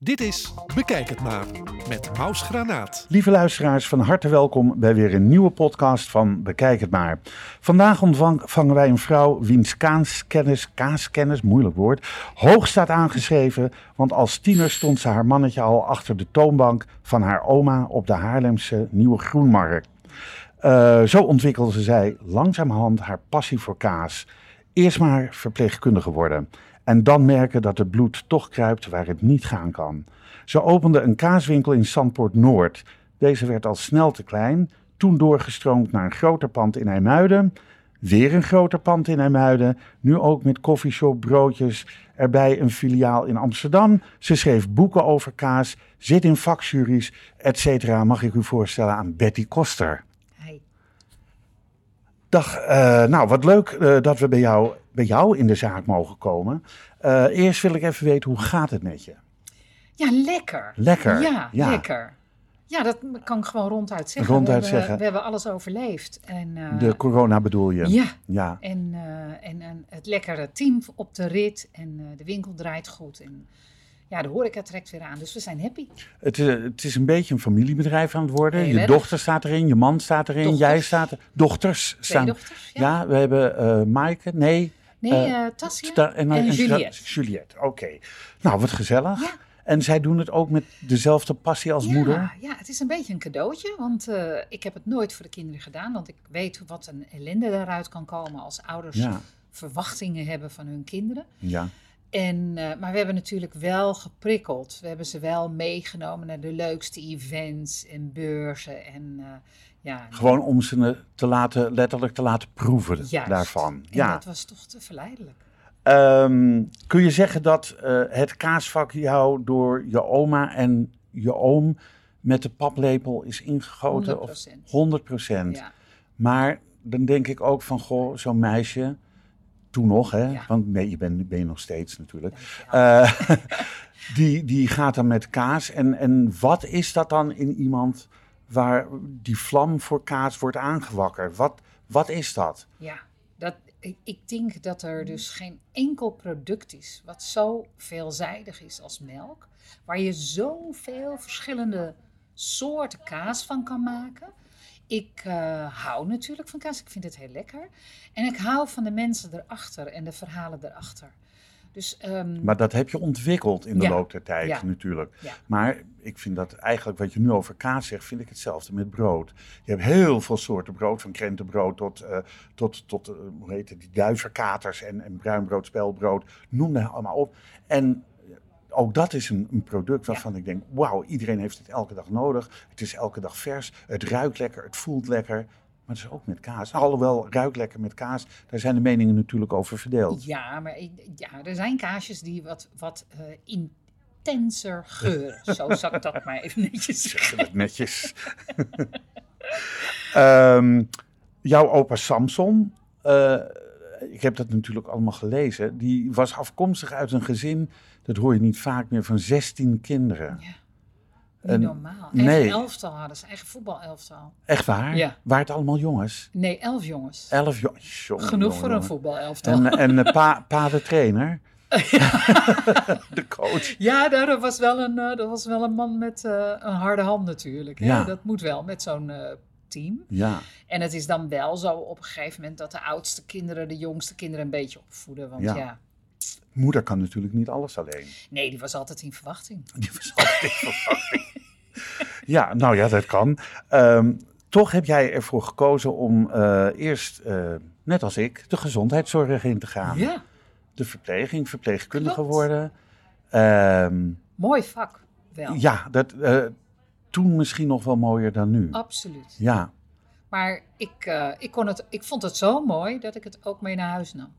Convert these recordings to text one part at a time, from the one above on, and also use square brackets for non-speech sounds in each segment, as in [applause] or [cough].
Dit is Bekijk het maar met Maus Granaat. Lieve luisteraars, van harte welkom bij weer een nieuwe podcast van Bekijk het maar. Vandaag ontvangen wij een vrouw wiens kaaskennis, kaaskennis, moeilijk woord, hoog staat aangeschreven. Want als tiener stond ze haar mannetje al achter de toonbank van haar oma op de Haarlemse Nieuwe Groenmarkt. Uh, zo ontwikkelde zij langzamerhand haar passie voor kaas. Eerst maar verpleegkundige worden. En dan merken dat het bloed toch kruipt waar het niet gaan kan. Ze opende een kaaswinkel in Zandpoort Noord. Deze werd al snel te klein. Toen doorgestroomd naar een groter pand in IJmuiden. Weer een groter pand in IJmuiden. Nu ook met koffieshop, broodjes. Erbij een filiaal in Amsterdam. Ze schreef boeken over kaas. Zit in vakjuries, etc. Mag ik u voorstellen aan Betty Koster. Dag, uh, nou wat leuk uh, dat we bij jou, bij jou in de zaak mogen komen. Uh, eerst wil ik even weten, hoe gaat het met je? Ja, lekker. Lekker? Ja, Ja. lekker. Ja, dat kan ik gewoon ronduit zeggen. Ronduit we hebben, zeggen. We hebben alles overleefd. En, eh, De corona bedoel je? Ja, Ja. en, eh, en, en het lekkere team op de rit. En eh, de winkel draait goed. En ja, de horeca trekt weer aan. Dus we zijn happy. Het, is, het is een beetje een familiebedrijf aan het worden. Heel je erg. dochter staat erin, je man staat erin, Dochters. jij staat er. Dochters Twee staan. dochters. Ja. Ja, we hebben eh Maaike, nee. Nee, eh, eh Tassia Sta- en, en Juliette. Juliette, oké. Nou, wat gezellig. Ja. En zij doen het ook met dezelfde passie als ja, moeder? Ja, het is een beetje een cadeautje. Want eh, ik heb het nooit voor de kinderen gedaan. Want ik weet wat een ellende daaruit kan komen als ouders Ja, verwachtingen hebben van hun kinderen. ja. En, eh, maar we hebben natuurlijk wel geprikkeld. We hebben ze wel meegenomen naar de leukste events en beurzen. En, eh, ja, Gewoon om ze te laten, letterlijk te laten proeven Juist. daarvan. En Ja. dat was toch te verleidelijk. Ehm, kun je zeggen dat eh, het kaasvak jou door je oma en je oom met de paplepel is ingegoten? 100%. Of 100 procent. Ja, Maar dan denk ik ook van, goh, zo'n meisje, toen nog, hè? Ja. Want nee, je bent, ben je nog steeds natuurlijk. Eh, [laughs] die, die gaat dan met kaas. En, en wat is dat dan in iemand waar die vlam voor kaas wordt aangewakkerd? Wat, wat is dat? ja dat, ik, ik denk dat er dus geen enkel product is wat zo veelzijdig is als melk. Waar je zoveel verschillende soorten kaas van kan maken. Ik eh, hou natuurlijk van kaas, ik vind het heel lekker. En ik hou van de mensen erachter en de verhalen erachter. Dus, ehm, Maar dat heb je ontwikkeld in de Ja. loop der tijd Ja. natuurlijk. Ja. Maar ik vind dat eigenlijk wat je nu over kaas zegt, vind ik hetzelfde met brood. Je hebt heel veel soorten brood, van krentenbrood tot, eh, tot, tot eh, hoe heet het, die duivenkaters en, en bruinbrood, spelbrood. Noem dat allemaal op. En ook dat is een, een product waarvan ik denk, wauw, iedereen heeft het elke dag nodig. Het is elke dag vers, het ruikt lekker, het voelt lekker. Maar het is ook met kaas. Alhoewel, ruikt lekker met kaas, daar zijn de meningen natuurlijk over verdeeld. Ja, maar ja, er zijn kaasjes die wat, wat eh, intenser geuren. [laughs] Zo zal ik dat maar even netjes Zeg zeggen. netjes. [laughs] Ehm, jouw opa Samson, eh, ik heb dat natuurlijk allemaal gelezen, die was afkomstig uit een gezin, dat hoor je niet vaak meer, van 16 kinderen. Ja, niet En- normaal. Nee. elftal hadden ze, eigen voetbalelftal. Echt waar? Ja. Waren het allemaal jongens? Nee, elf jongens. Elf jongens. Jongen, Genoeg jongen, voor een voetbalelftal. En, en eh, pa, [laughs] pa de trainer, [laughs] de coach. ja, daar dat was wel een, eh, dat was wel een man met eh, een harde hand natuurlijk. Hè? Ja. Dat moet wel met zo'n team. Ja, En het is dan wel zo op een gegeven moment dat de oudste kinderen de jongste kinderen een beetje opvoeden. Want Ja. ja, moeder kan natuurlijk niet alles alleen. nee, die was altijd in verwachting. [laughs] Die was altijd in verwachting. Ja, nou ja, dat kan. Ehm, toch heb jij ervoor gekozen om eh, eerst, eh, net als ik, de gezondheidszorg in te gaan. Ja, De verpleging, verpleegkundige Klopt. worden. Ehm, mooi vak wel. ja, dat, eh, toen misschien nog wel mooier dan nu. Absoluut. Ja, Maar ik, ik, kon het, ik vond het zo mooi dat ik het ook mee naar huis nam.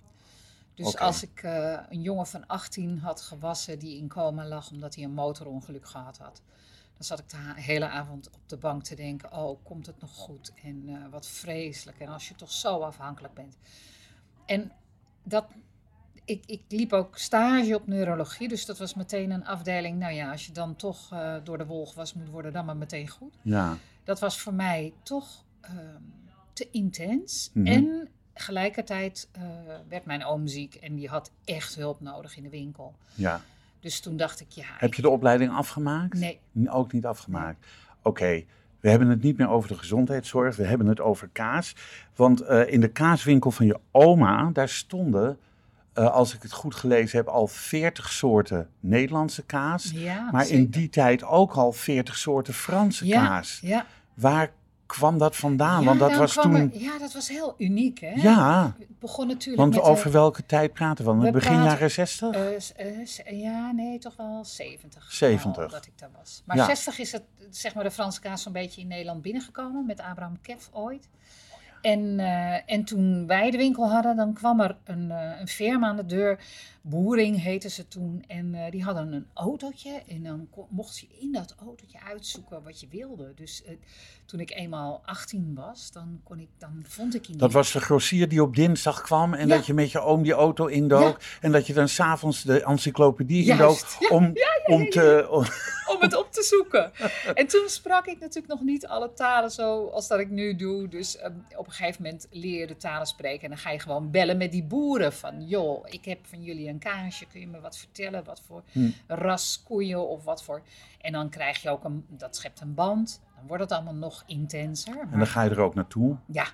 Dus als ik eh, een jongen van 18 had gewassen die in coma lag omdat hij een motorongeluk gehad had. Dan zat ik de hele avond op de bank te denken, oh, komt het nog goed? En eh, wat vreselijk. En als je toch zo afhankelijk bent. En dat, ik, ik liep ook stage op neurologie, dus dat was meteen een afdeling. Nou ja, als je dan toch eh, door de wol gewassen moet worden, dan maar meteen goed ja, dat was voor mij toch ehm, te intens. Mhm. En gelijkertijd eh, werd mijn oom ziek en die had echt hulp nodig in de winkel. ja. Dus toen dacht ik, ja. Heb je de opleiding afgemaakt? Nee. Ook niet afgemaakt. Oké, we hebben het niet meer over de gezondheidszorg, we hebben het over kaas. Want eh, in de kaaswinkel van je oma, daar stonden, eh, als ik het goed gelezen heb, al 40 soorten Nederlandse kaas. Ja, maar in die tijd ook al 40 soorten Franse ja, kaas. Ja, Waar kwam dat vandaan? Ja, Want dat was toen. er- ja, dat was heel uniek, hè? Ja, Het begon natuurlijk want met... over de- welke tijd praten we? we Het begin jaren 60? eh, eh, ja, nee, toch wel 70. 70. al dat ik daar was. Maar Ja. 60 is het, zeg maar, de Franse kaas zo'n beetje in Nederland binnengekomen met Abraham Kev ooit. En, eh, en toen wij de winkel hadden, dan kwam er een, eh, een firma aan de deur. Boering heette ze toen. En eh, die hadden een autootje. En dan kon- mocht je in dat autootje uitzoeken wat je wilde. Dus eh, toen ik eenmaal 18 was, dan, kon ik, dan vond ik in Dat was de grossier die op dinsdag kwam en Ja. dat je met je oom die auto indook. En dat je dan s'avonds de encyclopedie Juist. indook om, om te... om- [laughs] om het op te zoeken. [laughs] En toen sprak ik natuurlijk nog niet alle talen zo als dat ik nu doe. Dus ehm, op een gegeven moment leer je de talen spreken. En dan ga je gewoon bellen met die boeren. Van, joh, ik heb van jullie een kaasje. Kun je me wat vertellen? Wat voor Hm. ras koeien of wat voor... En dan krijg je ook een... Dat schept een band. Dan wordt het allemaal nog intenser. Maar En dan ga je er ook naartoe. ja,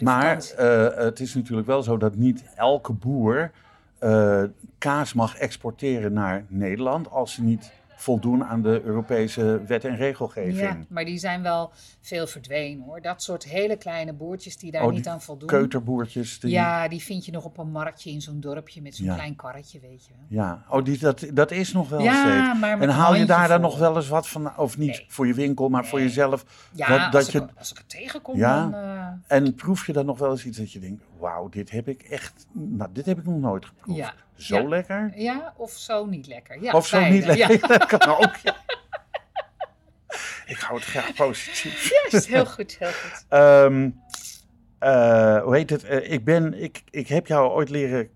Maar eh, het is natuurlijk wel zo dat niet elke boer eh, kaas mag exporteren naar Nederland als ze niet voldoen aan de Europese wet en regelgeving. Ja, maar die zijn wel veel verdwenen hoor. Dat soort hele kleine boertjes die daar Oh, niet aan voldoen. Keuterboertjes. Die, Ja, die vind je nog op een marktje in zo'n dorpje met zo'n Ja. klein karretje, weet je wel. Ja, oh, die, dat, dat is nog wel Ja, steeds. maar En haal je daar dan nog wel eens wat van, of niet Nee. voor je winkel, maar voor jezelf? Ja, dat, als, dat ik, je, als ik het tegenkom, Ja? dan... eh, en proef je dan nog wel eens iets dat je denkt, wauw, dit heb ik echt, nou, dit heb ik nog nooit geproefd. Ja. Zo Ja. lekker? ja, of zo niet lekker. Ja, of zo beide. niet lekker? Ja, [laughs] dat kan ook. ja. ik hou het graag positief. [laughs] juist. heel goed, heel goed. Ehm, eh, hoe heet het? Eh, ik, ben, ik, ik heb jou ooit leren,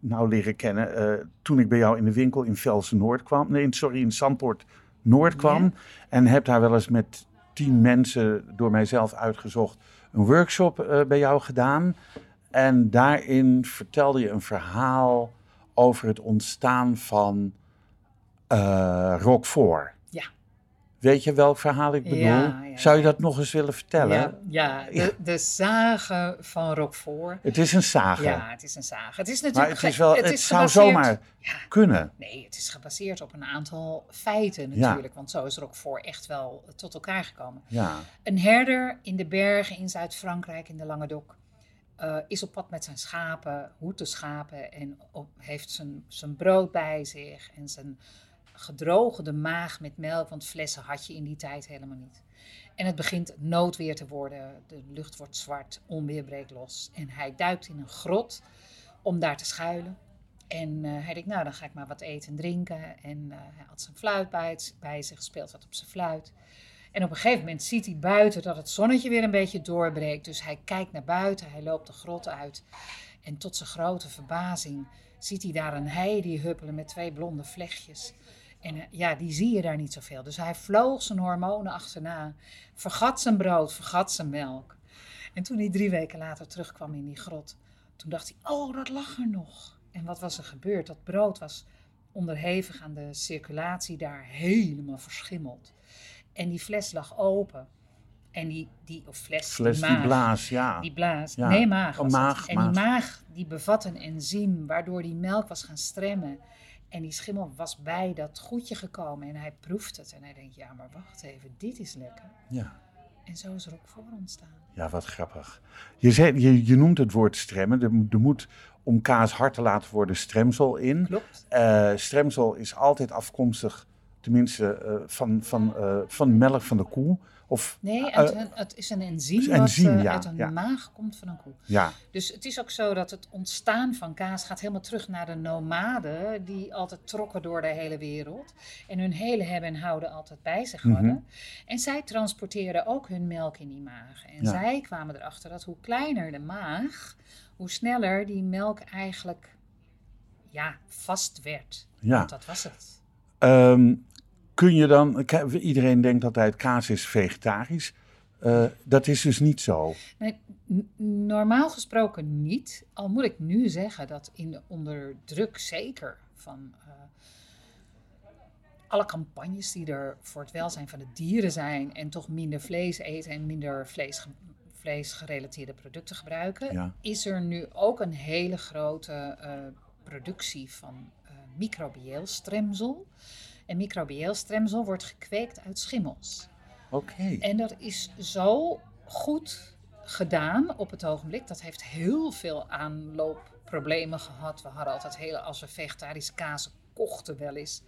nou, leren kennen eh, toen ik bij jou in de winkel in Velsen Noord kwam. Nee, sorry, in Zandpoort Noord kwam. Ja. En heb daar wel eens met tien mensen door mijzelf uitgezocht een workshop bij jou gedaan. En daarin vertelde je een verhaal over het ontstaan van Roquefort. Ja. Weet je welk verhaal ik bedoel? Ja, ja, Zou je dat nog eens willen vertellen? Ja, de, de zagen van Roquefort. Het is een saga. Ja, het is een zagen. Het is maar natuurlijk... het, is wel, het, is zou zomaar kunnen. Nee, het is gebaseerd op een aantal feiten natuurlijk. Want zo is Roquefort echt wel tot elkaar gekomen. Ja. Een herder in de bergen in Zuid-Frankrijk, in de Languedoc, eh is op pad met zijn schapen, hoedt de schapen en op, heeft zijn, zijn brood bij zich en zijn gedroogde maag met melk, want flessen had je in die tijd helemaal niet. En het begint noodweer te worden, de lucht wordt zwart, onweer breekt los en hij duikt in een grot om daar te schuilen. En eh, hij denkt, nou dan ga ik maar wat eten en drinken. En eh, hij had zijn fluit bij, bij zich, speelt wat op zijn fluit. En op een gegeven moment ziet hij buiten dat het zonnetje weer een beetje doorbreekt. Dus hij kijkt naar buiten, hij loopt de grot uit. En tot zijn grote verbazing ziet hij daar een heidi huppelen met twee blonde vlechtjes. En eh, ja, die zie je daar niet zoveel. Dus hij vloog zijn hormonen achterna. Vergat zijn brood, vergat zijn melk. En toen hij drie weken later terugkwam in die grot, toen dacht hij, oh, dat lag er nog. En wat was er gebeurd? Dat brood was onderhevig aan de circulatie daar helemaal verschimmeld. En die fles lag open. En die, die of fles, Fles die die maag, blaas, ja. die blaas. Ja. Nee, maag. Oh, maag, en die maag. die bevat een enzym waardoor die melk was gaan stremmen. En die schimmel was bij dat goedje gekomen en hij proeft het. En hij denkt, ja, maar wacht even, dit is lekker. ja. En zo is er ook voor ontstaan. Ja, wat grappig. Je, zei, je, je noemt het woord stremmen. Er, moet- er moet om kaas hard te laten worden stremsel in. Klopt. Eh stremsel is altijd afkomstig, tenminste, eh, van, van, eh, van melk van de koe. Of, Nee, eh, het, het is een enzym, enzym, wat ja, uit een ja. maag komt van een koe. ja, Dus het is ook zo dat het ontstaan van kaas gaat helemaal terug naar de nomaden, die altijd trokken door de hele wereld en hun hele hebben en houden altijd bij zich hadden. Mhm. En zij transporteerden ook hun melk in die maag. En Ja. zij kwamen erachter dat hoe kleiner de maag, hoe sneller die melk eigenlijk ja, vast werd. ja. Want dat was het. Ehm, kun je dan, iedereen denkt altijd kaas is vegetarisch. Eh, dat is dus niet zo. Nee, normaal gesproken niet. Al moet ik nu zeggen dat in, onder druk zeker van eh, alle campagnes die er voor het welzijn van de dieren zijn en toch minder vlees eten en minder vlees, vleesgerelateerde producten gebruiken, Ja. is er nu ook een hele grote eh, productie van microbieel stremsel. En microbieel stremsel wordt gekweekt uit schimmels. Oké. En dat is zo goed gedaan op het ogenblik. Dat heeft heel veel aanloopproblemen gehad. We hadden altijd heel, als we vegetarische kaas kochten wel eens,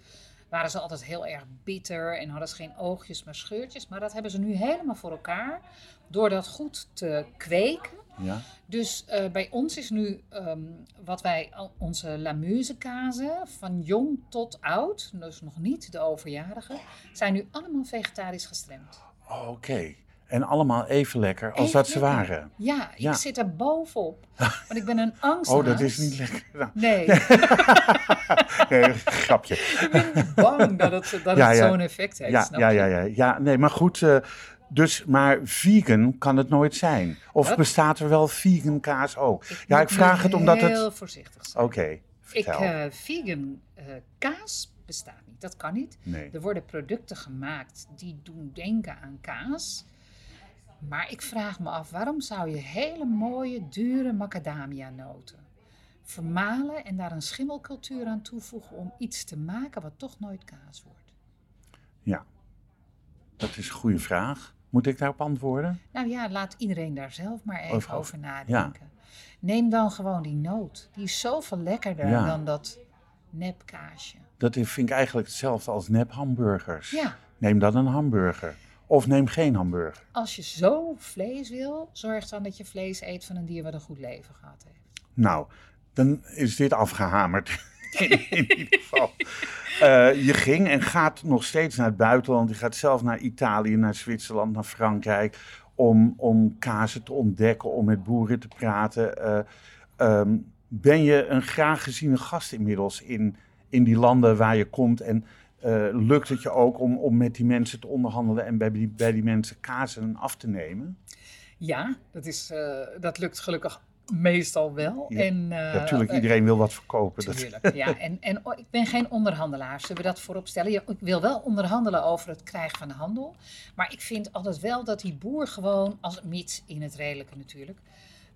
waren ze altijd heel erg bitter en hadden ze geen oogjes, maar scheurtjes. Maar dat hebben ze nu helemaal voor elkaar door dat goed te kweken. Ja. Dus eh, bij ons is nu ehm, wat wij onze lamuzekazen van jong tot oud, dus nog niet de overjarigen, zijn nu allemaal vegetarisch gestremd. Oké. En allemaal even lekker als Even dat ze lekker. waren. Ja, ik Ja. zit er bovenop. Want ik ben een angsthaas. Oh, dat is niet lekker. Nou, Nee, [laughs] nee, grapje. ik ben bang dat het, dat Ja, het ja. zo'n effect heeft. Ja, snap ja, je? ja, ja, ja. Nee, maar goed. eh, dus, maar vegan kan het nooit zijn. Of Wat? bestaat er wel vegan kaas ook? Ja, ik vraag het omdat het. Heel voorzichtig zijn. Oké, Ik, eh, vegan eh, kaas bestaat niet. Dat kan niet. nee. Er worden producten gemaakt die doen denken aan kaas. Maar ik vraag me af, waarom zou je hele mooie, dure macadamia-noten vermalen en daar een schimmelcultuur aan toevoegen om iets te maken wat toch nooit kaas wordt? Dat is een goede vraag. Moet ik daarop antwoorden? Nou ja, laat iedereen daar zelf maar even Over- over, nadenken. Neem dan gewoon die noot. Die is zoveel lekkerder Ja. dan dat nepkaasje. Dat vind ik eigenlijk hetzelfde als nep hamburgers. Ja, Neem dan een hamburger. Of neem geen hamburger. als je zo vlees wil, zorg dan dat je vlees eet van een dier wat een goed leven gehad heeft. Nou, dan is dit afgehamerd. [laughs] in, in ieder geval. Eh, je ging en gaat nog steeds naar het buitenland. Je gaat zelf naar Italië, naar Zwitserland, naar Frankrijk. Om, om kazen te ontdekken, om met boeren te praten. Eh, ehm, ben je een graag geziene gast inmiddels in, in die landen waar je komt? En eh, lukt het je ook om, om met die mensen te onderhandelen en bij die, bij die mensen kazen af te nemen? Ja, dat, is, eh, dat lukt gelukkig meestal wel. Ja, en, Natuurlijk, eh, iedereen wil wat verkopen. Dat, ja. En, en oh, ik ben geen onderhandelaar, zullen we dat voorop stellen? Ja, ik wil wel onderhandelen over het krijgen van de handel. Maar ik vind altijd wel dat die boer gewoon, als mits in het redelijke natuurlijk,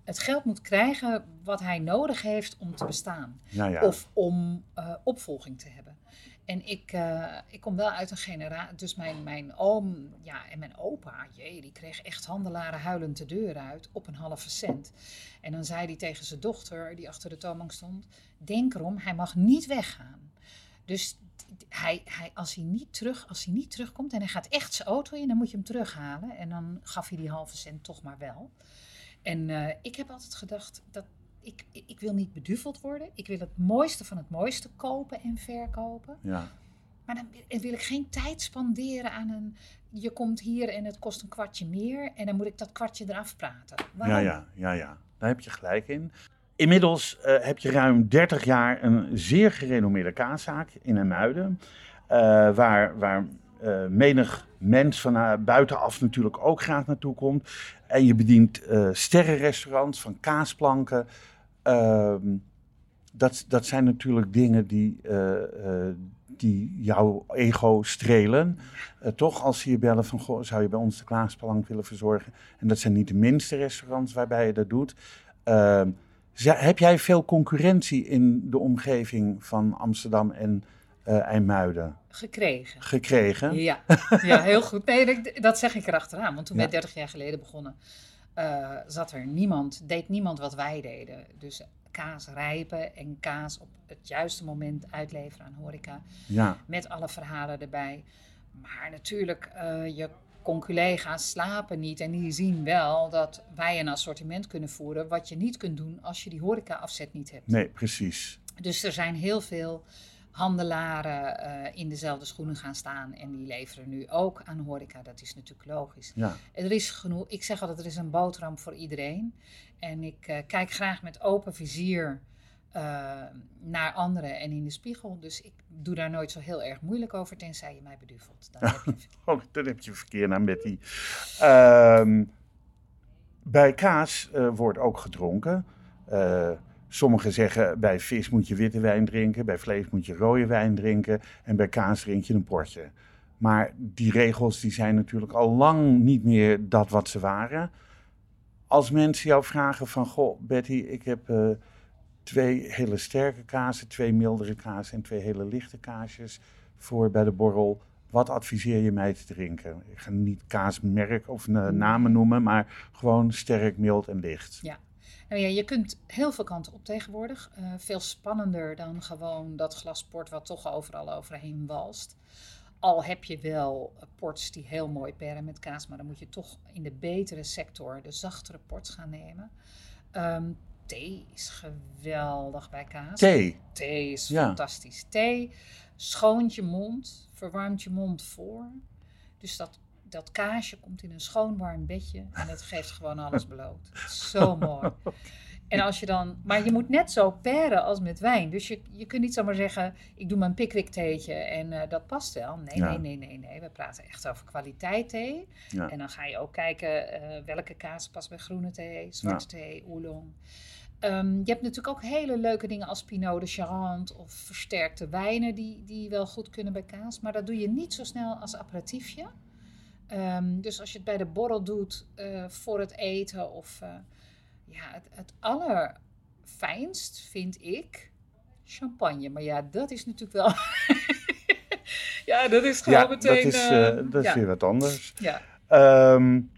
het geld moet krijgen wat hij nodig heeft om te bestaan. ja, ja. Of om opvolging te hebben. En ik, eh, ik kom wel uit een generatie, dus mijn, mijn oom ja, en mijn opa, die kreeg echt handelaren huilend de deur uit op een halve cent. En dan zei hij tegen zijn dochter, die achter de toonbank stond, denk erom, hij mag niet weggaan. Dus hij, hij, als, hij niet terug, als hij niet terugkomt en hij gaat echt zijn auto in, dan moet je hem terughalen. En dan gaf hij die halve cent toch maar wel. En eh, ik heb altijd gedacht, dat ik, ik wil niet beduveld worden. Ik wil het mooiste van het mooiste kopen en verkopen. ja. Maar dan wil- wil ik geen tijd spanderen aan een... Je komt hier en het kost een kwartje meer en dan moet ik dat kwartje eraf praten. Waarom? Ja, ja, ja, ja. Daar heb je gelijk in. Inmiddels eh, heb je ruim 30 jaar een zeer gerenommeerde kaaszaak in Emuiden. eh waar waar eh, menig mens van buitenaf natuurlijk ook graag naartoe komt. En je bedient eh sterrenrestaurants van kaasplanken. Ehm, dat, dat zijn natuurlijk dingen die, eh, die jouw ego strelen. Toch, als ze je bellen van, goh, zou je bij ons de kaasplank willen verzorgen? En dat zijn niet de minste restaurants waarbij je dat doet. Ehm, heb jij veel concurrentie in de omgeving van Amsterdam en eh IJmuiden Gekregen. gekregen? Ja, [laughs] ja, heel goed. Nee, dat- zeg ik erachteraan. Want toen Ja. wij 30 jaar geleden begonnen, eh, zat er niemand, deed niemand wat wij deden. Dus kaas rijpen en kaas op het juiste moment uitleveren aan horeca. Ja, Met alle verhalen erbij. Maar natuurlijk, eh, je conculega's slapen niet. En die zien wel dat wij een assortiment kunnen voeren. Wat je niet kunt doen als je die horeca-afzet niet hebt. nee, precies. Dus er zijn heel veel handelaren eh, in dezelfde schoenen gaan staan. En die leveren nu ook aan horeca. Dat is natuurlijk logisch. Ja, Er is genoeg. Ik zeg altijd, er is een boterham voor iedereen. En ik eh, kijk graag met open vizier eh, naar anderen en in de spiegel. Dus ik doe daar nooit zo heel erg moeilijk over, tenzij je mij beduvelt. Dan heb je [laughs] oh, dan heb je verkeer naar Betty. Ehm, bij kaas wordt ook gedronken. Sommigen zeggen bij vis moet je witte wijn drinken, bij vlees moet je rode wijn drinken en bij kaas drink je een portje. Maar die regels die zijn natuurlijk al lang niet meer dat wat ze waren. Als mensen jou vragen van, goh Betty, ik heb eh, twee hele sterke kazen, twee mildere kazen en twee hele lichte kaasjes voor bij de borrel. Wat adviseer je mij te drinken? Ik ga niet kaasmerk of namen noemen, maar gewoon sterk, mild en licht. Ja. Nou ja, je kunt heel veel kanten op tegenwoordig. Uh, veel spannender dan gewoon dat glas port wat toch overal overheen walst. Al heb je wel ports die heel mooi perren met kaas, maar dan moet je toch in de betere sector de zachtere ports gaan nemen. Um, thee is geweldig bij kaas. Thee? Thee is fantastisch. Thee schoont je mond, verwarmt je mond voor. Dus dat, dat kaasje komt in een schoon warm bedje en het geeft gewoon alles bloot. Zo [laughs] mooi. En als je dan, maar je moet net zo peren als met wijn. Dus je, je kunt niet zomaar zeggen, ik doe mijn pickwick theetje en uh, dat past wel. Nee, nee, nee, nee, nee. We praten echt over kwaliteit thee. Ja. En dan ga je ook kijken uh, welke kaas past bij groene thee, zwarte thee, oolong. Um, je hebt natuurlijk ook hele leuke dingen als Pinot de Charente of versterkte wijnen die, die wel goed kunnen bij kaas. Maar dat doe je niet zo snel als aperitiefje. Um, dus als je het bij de borrel doet uh, voor het eten of ja, het, het allerfijnst vind ik champagne. Maar ja, dat is natuurlijk wel. [laughs] ja, dat is gewoon ja, meteen. Dat is, uh, dat is weer wat anders. Ja. Um,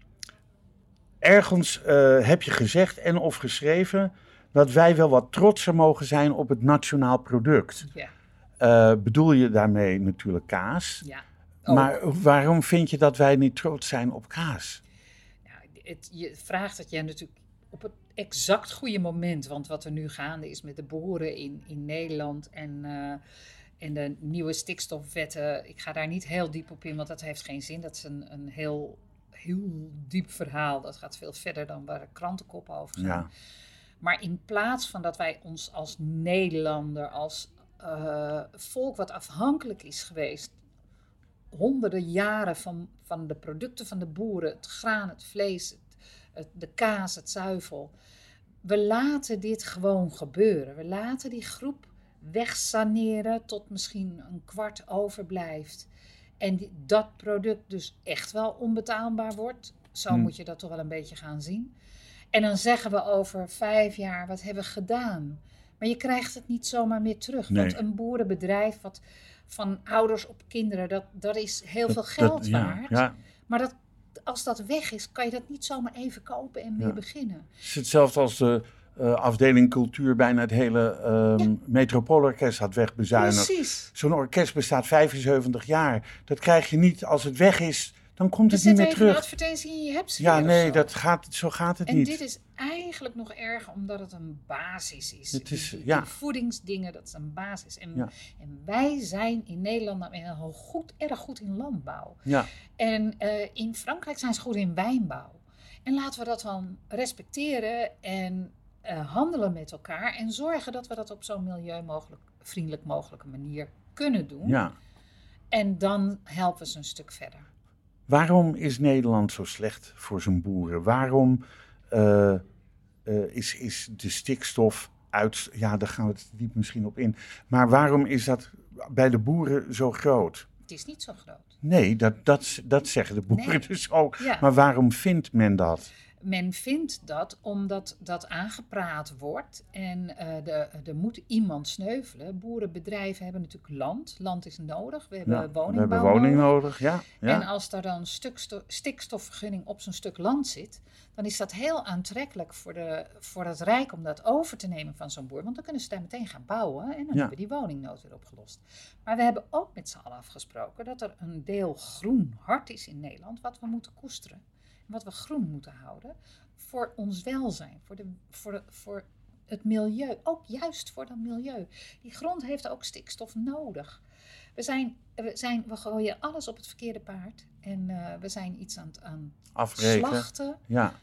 ergens heb je gezegd en of geschreven dat wij wel wat trotser mogen zijn op het nationaal product. Ja. Bedoel je daarmee natuurlijk kaas? Ja. Oh. Maar waarom vind je dat wij niet trots zijn op kaas? Het, je vraagt dat jij natuurlijk op het exact goede moment. Want wat er nu gaande is met de boeren in, in Nederland en, uh, en de nieuwe stikstofwetten. Ik ga daar niet heel diep op in, want dat heeft geen zin. Dat is een, een heel, heel diep verhaal. Dat gaat veel verder dan waar de krantenkoppen over gaan. Ja. Maar in plaats van dat wij ons als Nederlander, als uh, volk wat afhankelijk is geweest honderden jaren van, van de producten van de boeren, het graan, het vlees, het, het, de kaas, het zuivel. We laten dit gewoon gebeuren. We laten die groep wegsaneren tot misschien een kwart overblijft. En die, dat product dus echt wel onbetaalbaar wordt. Zo Hmm. moet je dat toch wel een beetje gaan zien. En dan zeggen we over vijf jaar, wat hebben we gedaan? Maar je krijgt het niet zomaar meer terug. Nee. Want een boerenbedrijf wat van ouders op kinderen, dat, dat is heel veel geld dat- waard. Ja, Maar dat, als dat weg is, kan je dat niet zomaar even kopen en weer Ja. beginnen. Het is hetzelfde als de eh, afdeling cultuur bijna het hele ehm metropoolorkest had wegbezuinigd. Precies. Zo'n orkest bestaat 75 jaar. Dat krijg je niet als het weg is, dan komt Er het niet zit meer even een terug. advertentie in je hebt Ja, nee, dat gaat, zo gaat het En niet. dit is eigenlijk nog erger omdat het een basis is. Het is, Die- ja. die voedingsdingen, dat is een basis. En, Ja. en wij zijn in Nederland nou heel goed, erg goed in landbouw. Ja, En eh, in Frankrijk zijn ze goed in wijnbouw. En laten we dat dan respecteren en eh, handelen met elkaar. En zorgen dat we dat op zo'n milieuvriendelijk mogelijke manier kunnen doen. ja. En dan helpen we ze een stuk verder. Waarom is Nederland zo slecht voor zijn boeren? Waarom eh, eh, is, is de stikstof uit... Ja, daar gaan we het diep misschien op in. Maar waarom is dat bij de boeren zo groot? Het is niet zo groot. Nee, dat, dat, dat zeggen de boeren Nee. [laughs] dus ook. Ja. Maar waarom vindt men dat? Men vindt dat omdat dat aangepraat wordt en de, er moet iemand sneuvelen. Boerenbedrijven hebben natuurlijk land. Land is nodig. We hebben Ja, we woningbouw hebben woning nodig. nodig, ja. En als daar dan stuksto- stikstofvergunning op zo'n stuk land zit, dan is dat heel aantrekkelijk voor, de, voor het Rijk om dat over te nemen van zo'n boer. Want dan kunnen ze daar meteen gaan bouwen en dan Ja. hebben we die woningnood weer opgelost. Maar we hebben ook met z'n allen afgesproken dat er een deel groen hart is in Nederland wat we moeten koesteren. Wat we groen moeten houden voor ons welzijn, voor, de, voor, de, voor het milieu. Ook juist voor dat milieu. Die grond heeft ook stikstof nodig. We, zijn, we, zijn, we gooien alles op het verkeerde paard. En eh, we zijn iets aan het aan slachten. Ja,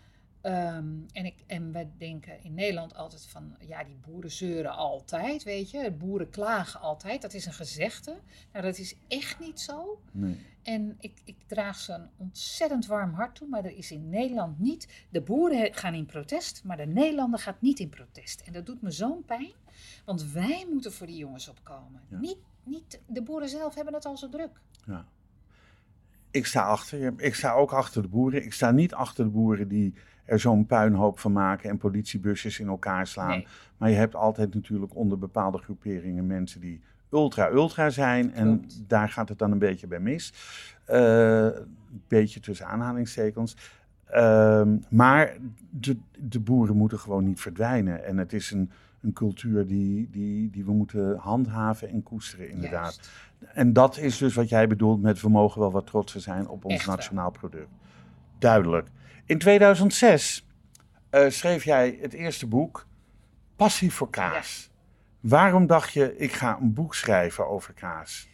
Ehm, en, ik, en we denken in Nederland altijd van, ja, die boeren zeuren altijd, weet je. Boeren klagen altijd, dat is een gezegde. Nou, dat is echt niet zo. nee. En ik, ik, draag ze een ontzettend warm hart toe, maar er is in Nederland niet. De boeren gaan in protest, maar de Nederlander gaat niet in protest. En dat doet me zo'n pijn, want wij moeten voor die jongens opkomen. Ja. Niet, niet, de boeren zelf hebben het al zo druk. Ja. Ik sta achter je. Ik sta ook achter de boeren. Ik sta niet achter de boeren die er zo'n puinhoop van maken en politiebusjes in elkaar slaan. Nee. Maar je hebt altijd natuurlijk onder bepaalde groeperingen mensen die ultra-ultra zijn. En Klopt. daar gaat het dan een beetje bij mis. Eh, een beetje tussen aanhalingstekens. Ehm, maar de, de boeren moeten gewoon niet verdwijnen. En het is een, een cultuur die, die, die we moeten handhaven en koesteren, inderdaad. Juist. En dat is dus wat jij bedoelt met we mogen wel wat trotser zijn op ons Echt nationaal product. Duidelijk. In 2006 eh, schreef jij het eerste boek, Passie voor kaas. Waarom dacht je, ik ga een boek schrijven over kaas?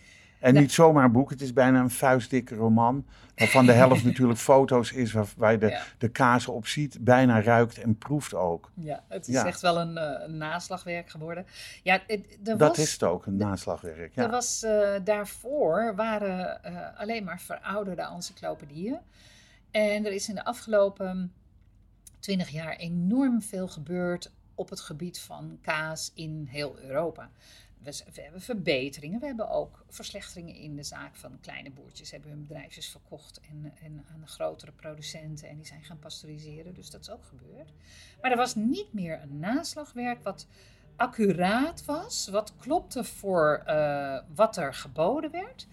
En niet zomaar een boek, het is bijna een vuistdikke roman. Waarvan de helft [laughs] natuurlijk foto's is waar, waar je de, Ja. de kaas op ziet. Bijna ruikt en proeft ook. Ja, het is Ja. echt wel een, eh, een naslagwerk geworden. Ja, het, er Dat was, is het ook, een naslagwerk. Er Ja. was, eh, daarvoor waren eh, alleen maar verouderde encyclopedieën. En er is in de afgelopen twintig jaar enorm veel gebeurd op het gebied van kaas in heel Europa. We, hebben verbeteringen, we hebben ook verslechteringen in de zaak van kleine boertjes. Hebben hun bedrijfjes verkocht en, en aan de grotere producenten en die zijn gaan pasteuriseren. Dus dat is ook gebeurd. Maar er was niet meer een naslagwerk wat accuraat was, wat klopte voor eh, wat er geboden werd.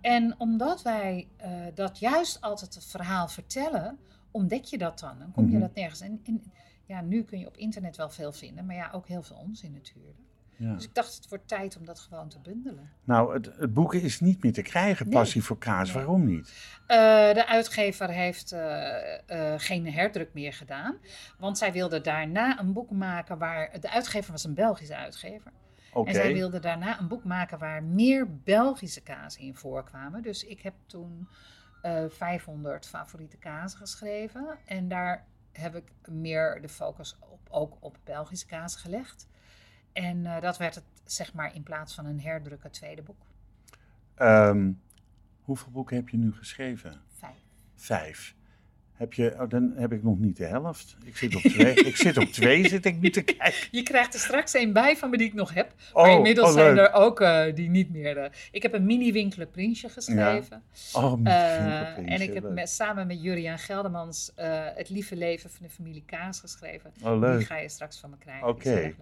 En omdat wij eh, dat juist altijd het verhaal vertellen, ontdek je dat dan. Dan kom je Mhm. dat nergens. En, en ja, nu kun je op internet wel veel vinden, maar ja, ook heel veel onzin natuurlijk. Ja. Dus ik dacht, het wordt tijd om dat gewoon te bundelen. Nou, het, het boek is niet meer te krijgen, Nee. Passie voor kaas. Nee. Waarom niet? Eh, de uitgever heeft eh, eh, geen herdruk meer gedaan. Want zij wilde daarna een boek maken waar. De uitgever was een Belgische uitgever. Oké. En zij wilde daarna een boek maken waar meer Belgische kazen in voorkwamen. Dus ik heb toen eh 500 favoriete kazen geschreven. En daar heb ik meer de focus op, ook op Belgische kaas gelegd. En eh, dat werd het, zeg maar, in plaats van een herdruk, het tweede boek. Ehm, hoeveel boeken heb je nu geschreven? Vijf. Vijf. Heb je, oh, dan heb ik nog niet de helft. Ik zit op twee. ik zit op twee, zit ik nu te kijken. [laughs] Je krijgt er straks een bij van me die ik nog heb. Oh, maar inmiddels oh, zijn er ook eh, die niet meer. eh, ik heb een mini winkelen Prinsje geschreven. Oh, mijn Eh, vingerprinsje, en ik heb samen met Juriaan Geldemans eh, Het Lieve Leven van de Familie Kaas geschreven. Oh, Die leuk. ga je straks van me krijgen. Oké. Die leuk.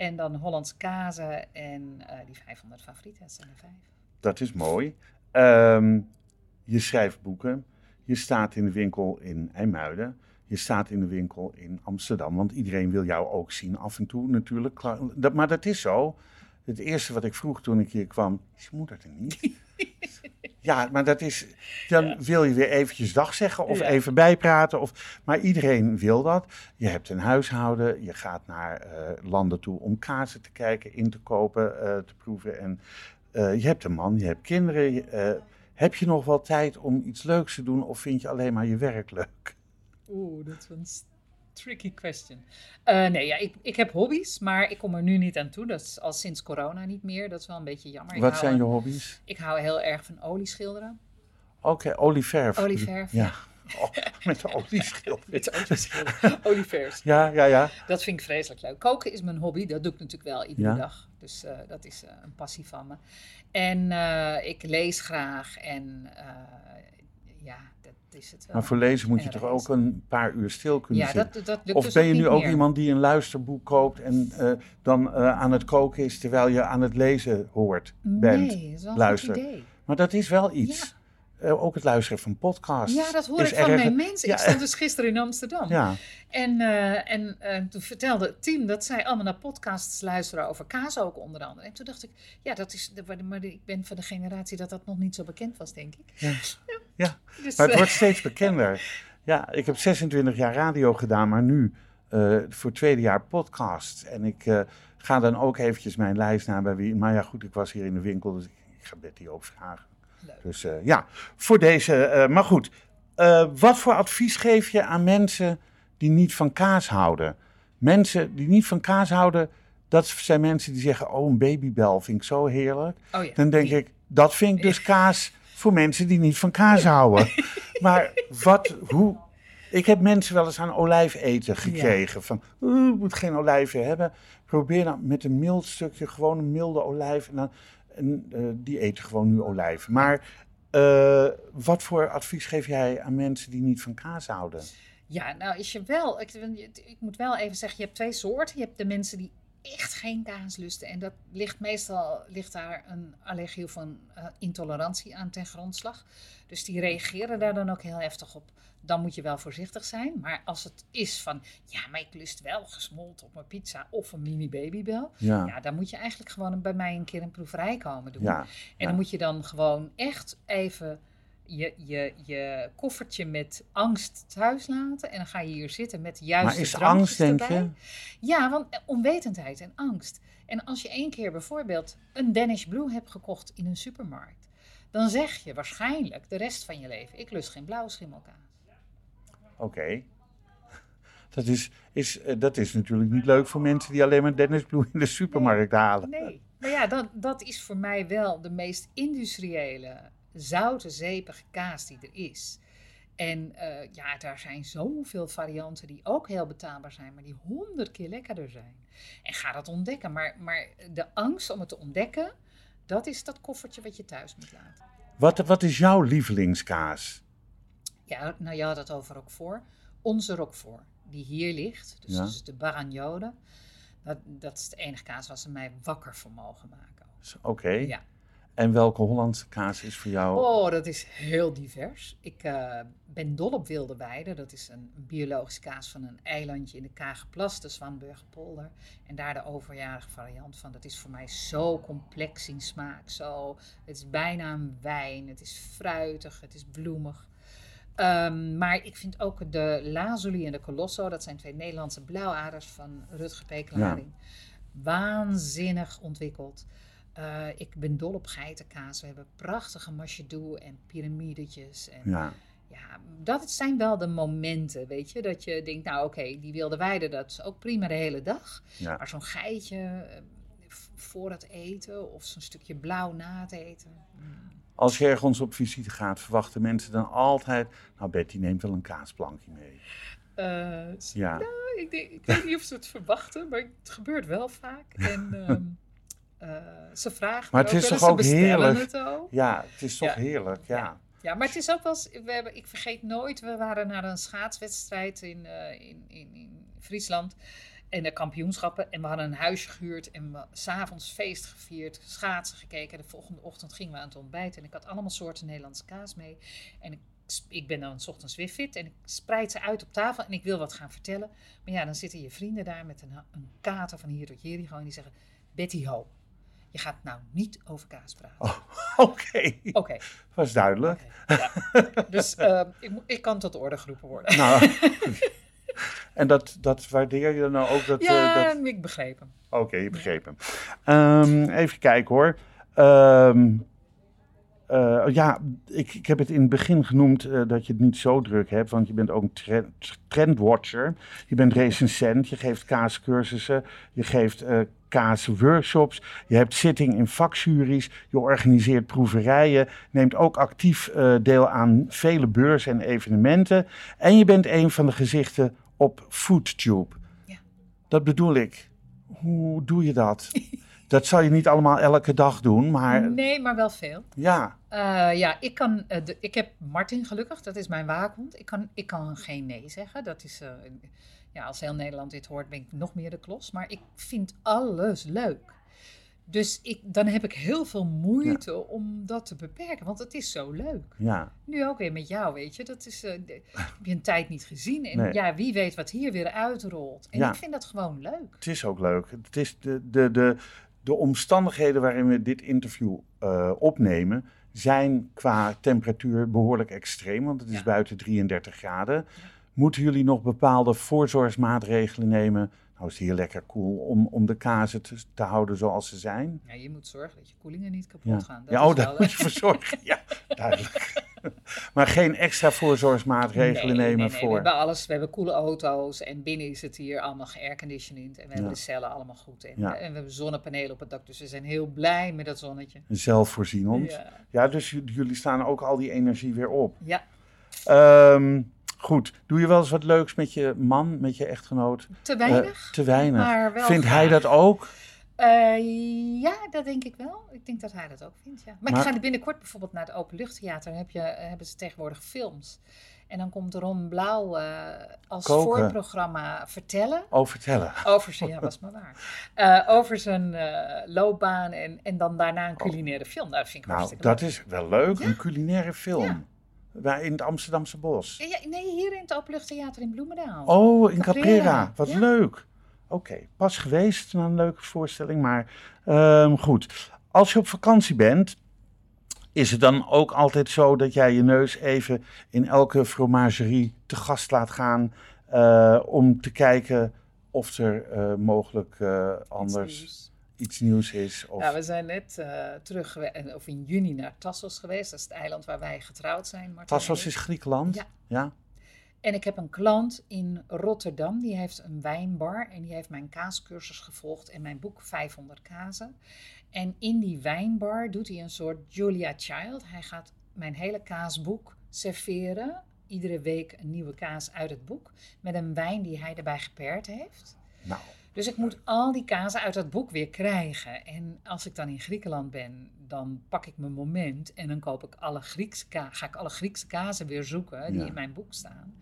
En dan Hollandse kazen en eh, die 500 favorieten. Dat zijn er vijf. Dat is mooi. Ehm, je schrijft boeken. Je staat in de winkel in IJmuiden. Je staat in de winkel in Amsterdam. Want iedereen wil jou ook zien af en toe natuurlijk. Dat, maar dat is zo. Het eerste wat ik vroeg toen ik hier kwam, is je moeder er niet? [laughs] ja, maar dat is, dan Ja. wil je weer eventjes dag zeggen of Ja. even bijpraten. Of, maar iedereen wil dat. Je hebt een huishouden, je gaat naar eh, landen toe om kaarsen te kijken, in te kopen, eh, te proeven. En eh, je hebt een man, je hebt kinderen. je- heb je nog wel tijd om iets leuks te doen of vind je alleen maar je werk leuk? Oeh, dat is tricky question. Eh, nee, ja, ik, ik heb hobby's, maar ik kom er nu niet aan toe. Dat is al sinds corona niet meer. Dat is wel een beetje jammer. Wat zijn je hobby's? Ik hou heel erg van olieschilderen. Oké, olieverf. Olieverf, Ja, [laughs] Oh, met de. [laughs] Met olieschilderen. [laughs] Olieverfs. Ja, ja, ja. Dat vind ik vreselijk leuk. Koken is mijn hobby. Dat doe ik natuurlijk wel iedere Ja. dag. Dus eh, dat is eh, een passie van me. En ik lees graag. En ja, is het wel. Maar voor lezen moet je toch ook een paar uur stil kunnen Ja, zitten? dat, dat lukt Of dus ben je nu ook meer. iemand die een luisterboek koopt en eh, dan eh, aan het koken is terwijl je aan het lezen hoort, bent? Nee, dat is wel een luister. goed idee. Maar dat is wel iets. Eh, ook het luisteren van podcasts. Ja, dat hoor ik van erg- mijn mensen. Ja, Ik stond dus gisteren in Amsterdam. Ja, En, en toen vertelde het team dat zij allemaal naar podcasts luisteren over kaas ook onder andere. En toen dacht ik, ja, dat is, maar ik ben van de generatie dat dat nog niet zo bekend was, denk ik. Ja. Ja. Dus, maar het eh, wordt steeds [laughs] bekender. Ja, ik heb 26 jaar radio gedaan, maar nu eh, voor het tweede jaar podcast. En ik eh, ga dan ook eventjes mijn lijst na bij wie. Maar ja, goed, ik was hier in de winkel, dus ik, ik ga Betty ook vragen. leuk. Dus eh, ja, voor deze. eh, maar goed, eh, wat voor advies geef je aan mensen die niet van kaas houden? Mensen die niet van kaas houden, dat zijn mensen die zeggen: Oh, een babybel vind ik zo heerlijk. Oh ja. Dan denk die- ik: Dat vind ik dus kaas voor mensen die niet van kaas houden. [laughs] maar wat, hoe... Ik heb mensen wel eens aan olijfeten gekregen. Van, "Oeh, je moet geen olijven hebben. Probeer dan met een mild stukje, gewoon een milde olijf. En, dan, en eh, die eten gewoon nu olijven. Maar eh, wat voor advies geef jij aan mensen die niet van kaas houden? Ja, nou is je wel. Ik, ik moet wel even zeggen, je hebt twee soorten. Je hebt de mensen die echt geen kaas lusten. En dat ligt meestal ligt daar een allergie of een eh, intolerantie aan ten grondslag. Dus die reageren daar dan ook heel heftig op. Dan moet je wel voorzichtig zijn. Maar als het is van, ja, maar ik lust wel gesmolten op mijn pizza of een mini babybel. Ja, Ja, dan moet je eigenlijk gewoon bij mij een keer een proeverij komen doen. ja, En ja. dan moet je dan gewoon echt even je, je, je koffertje met angst thuis laten. En dan ga je hier zitten met de juiste maar is angst, denk erbij. je? Ja, want onwetendheid en angst. En als je één keer bijvoorbeeld een Danish Blue hebt gekocht in een supermarkt, dan zeg je waarschijnlijk de rest van je leven: ik lust geen blauwe schimmelkaas. Oké. [laughs] Dat is, is, eh, dat is natuurlijk niet leuk voor mensen die alleen maar Dennis Blue in de supermarkt halen. Nee, maar ja, dat, dat is voor mij wel de meest industriële, zoute, zeepige kaas die er is. En eh, ja, daar zijn zoveel varianten die ook heel betaalbaar zijn, maar die honderd keer lekkerder zijn. En ga dat ontdekken. Maar, maar de angst om het te ontdekken, dat is dat koffertje wat je thuis moet laten. Wat, wat is jouw lievelingskaas? Ja, nou je had het over Roquefort. Onze Roquefort, die hier ligt, dus, Ja. dus de Baragnode, dat, dat is de enige kaas waar ze mij wakker van mogen maken. Oké. Ja. En welke Hollandse kaas is voor jou? Oh, dat is heel divers. Ik eh, ben dol op wilde weide. Dat is een, biologische kaas van een eilandje in de Kagerplas, de Zwanburgerpolder. En daar de overjarige variant van. Dat is voor mij zo complex in smaak. Zo, het is bijna een wijn. Het is fruitig, het is bloemig. Ehm, maar ik vind ook de Lazuli en de Colosso, dat zijn twee Nederlandse blauwaders van Rutger Peklaring. Waanzinnig ontwikkeld. Eh, ik ben dol op geitenkaas. We hebben prachtige machedou en piramidetjes. En ja. Ja, dat zijn wel de momenten, weet je. Dat je denkt, nou oké, die wilde weide, dat is ook prima de hele dag. ja. Maar zo'n geitje eh, voor het eten of zo'n stukje blauw na het eten. mm. Als je ergens op visite gaat, verwachten mensen dan altijd... Nou, Betty neemt wel een kaasplankje mee. Eh, Ja, nou, ik, denk, ik weet niet of ze het verwachten, maar het gebeurt wel vaak. En [laughs] ehm, eh, ze vragen Maar het is toch ook heerlijk? het ook. ja het is toch Ja. heerlijk, ja. Ja. Ja, maar het is ook wel eens, we hebben, ik vergeet nooit, we waren naar een schaatswedstrijd in, eh, in, in, in Friesland. En de kampioenschappen. En we hadden een huisje gehuurd. En we s'avonds feest gevierd. Schaatsen gekeken. De volgende ochtend gingen we aan het ontbijten. En ik had allemaal soorten Nederlandse kaas mee. En ik, ik ben dan 's ochtends weer fit. En ik spreid ze uit op tafel. En ik wil wat gaan vertellen. Maar ja, dan zitten je vrienden daar met een, een kater van hier tot Jericho. En die zeggen, Betty Ho. Je gaat nou niet over kaas praten. Oh, [laughs] Oké, Oké. was duidelijk. Ja. Dus eh, ik, ik kan tot de orde geroepen worden. Nou, [laughs] en dat, dat waardeer je dan nou ook? Dat, eh, ja, dat... ik begreep hem. Oké, je begreep hem. Ehm, even kijken hoor. Ehm, eh, ja, ik, ik heb het in het begin genoemd eh, dat je het niet zo druk hebt, want je bent ook een trend, trendwatcher. Je bent recensent, je geeft kaascursussen, je geeft eh kaasworkshops, je hebt zitting in vakjuries, je organiseert proeverijen, neemt ook actief deel aan vele beurzen en evenementen. En je bent een van de gezichten op FoodTube. Ja. Dat bedoel ik. Hoe doe je dat? [laughs] dat zal je niet allemaal elke dag doen, maar Nee, maar wel veel. ja. Eh, ja, ik, kan, eh, de, ik heb Martin gelukkig, dat is mijn waakhond. Ik kan, ik kan geen nee zeggen. Dat is, eh, ja, als heel Nederland dit hoort, ben ik nog meer de klos. Maar ik vind alles leuk. Dus ik, dan heb ik heel veel moeite om dat te beperken, want het is zo leuk. Ja, Nu ook weer met jou, weet je. Dat is, de- heb je een tijd niet gezien. En Nee. ja, wie weet wat hier weer uitrolt. En Ja. ik vind dat gewoon leuk. het is ook leuk. Het is de, de, de, de omstandigheden waarin we dit interview eh, opnemen, zijn qua temperatuur behoorlijk extreem, want het is Ja. buiten 33 graden. Moeten jullie nog bepaalde voorzorgsmaatregelen nemen? Nou is het hier lekker koel om, om de kazen te, te houden zoals ze zijn. Ja, je moet zorgen dat je koelingen niet kapot Ja, gaan. Dat ja is oh, daar moet je voor [laughs] zorgen. Ja, duidelijk. [laughs] Maar geen extra voorzorgsmaatregelen Nee, nemen nee, nee, We voor... hebben alles, we hebben coole auto's en binnen is het hier allemaal geairconditioned. En we hebben de cellen allemaal goed. En, Ja. en we hebben zonnepanelen op het dak, dus we zijn heel blij met dat zonnetje. Zelfvoorzienend. Ja. Ja. dus jullie staan ook al die energie weer op. ja, Ehm, goed, doe je wel eens wat leuks met je man, met je echtgenoot? te Eh, weinig. te weinig. Vindt hij dat ook? Eh, ja, dat denk ik wel. Ik denk dat hij dat ook vindt, ja. Maar, Maar- ik ga binnenkort bijvoorbeeld naar het Openluchttheater. Heb je, eh, hebben ze tegenwoordig films. En dan komt Ron Blauw eh, als Koken. voorprogramma vertellen. Oh, vertellen. Over zijn, ja, was maar waar. [laughs] Over zijn loopbaan en, en dan daarna een culinaire film. Nou, dat vind ik Nou, hartstikke dat leuk. is wel leuk. Ja. Een culinaire film. Ja. Waar in het Amsterdamse bos. Ja, nee, hier in het Openluchttheater in Bloemendaal. Oh, in Caprera. Caprera. Wat leuk. Oké, pas geweest. Nou, een leuke voorstelling. Maar ehm, goed. Als je op vakantie bent, is het dan ook altijd zo dat jij je neus even in elke fromagerie te gast laat gaan. eh, om te kijken of er eh, mogelijk eh, anders nieuws. iets nieuws is. Of... Ja, we zijn net terug, of in juni naar Tassos geweest. Dat is het eiland waar wij getrouwd zijn. Martin Tassos is Griekenland. Ja. ja? En ik heb een klant in Rotterdam, die heeft een wijnbar en die heeft mijn kaascursus gevolgd en mijn boek 500 kazen. En in die wijnbar doet hij een soort Julia Child. Hij gaat mijn hele kaasboek serveren, iedere week een nieuwe kaas uit het boek, met een wijn die hij erbij gepaard heeft. Nou, Dus ik moet al die kazen uit dat boek weer krijgen. En als ik dan in Griekenland ben, dan pak ik mijn moment en dan koop ik alle Griekse ga ik alle Griekse kazen weer zoeken die Ja. in mijn boek staan.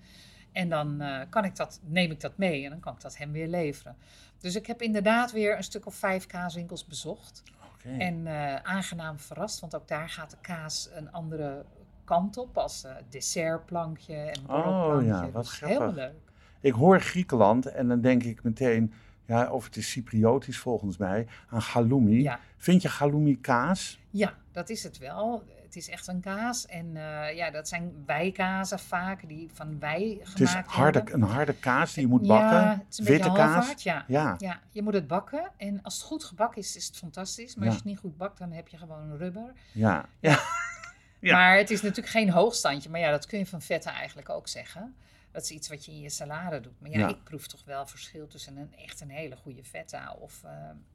En dan eh, kan ik dat, neem ik dat mee en dan kan ik dat hem weer leveren. Dus ik heb inderdaad weer een stuk of vijf kaaswinkels bezocht. En eh, aangenaam verrast, want ook daar gaat de kaas een andere kant op. Als eh, dessertplankje en borrelplankje. Oh ja, wat Dus. Heel leuk. Ik hoor Griekenland en dan denk ik meteen, ja, of het is Cypriotisch volgens mij, aan halloumi. Ja. Vind je halloumi kaas? Ja, dat is het wel. Het is echt een kaas. En eh, ja, dat zijn wijkazen vaak, die van wij Het is gemaakt harde, een harde kaas die je moet bakken. Ja, het is een Witte kaas. halfhard, ja. Ja, Ja, je moet het bakken. En als het goed gebakken is, is het fantastisch. Maar Ja. als je het niet goed bakt, dan heb je gewoon rubber. ja, ja. Ja. Maar het is natuurlijk geen hoogstandje. Maar ja, dat kun je van vetten eigenlijk ook zeggen. Dat is iets wat je in je salade doet. Maar ja, Ja. ik proef toch wel verschil tussen een echt een hele goede feta of eh,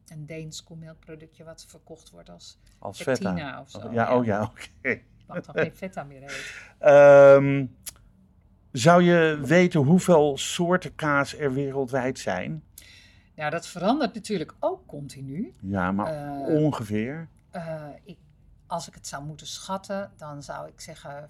een Deens koemelkproductje wat verkocht wordt als Als feta. of zo. Ja, oh ja, oké. mag toch geen feta meer eten. [laughs] Ehm, zou je weten hoeveel soorten kaas er wereldwijd zijn? Nou, dat verandert natuurlijk ook continu. Ja, maar Eh, ongeveer. Eh, ik, als ik het zou moeten schatten, dan zou ik zeggen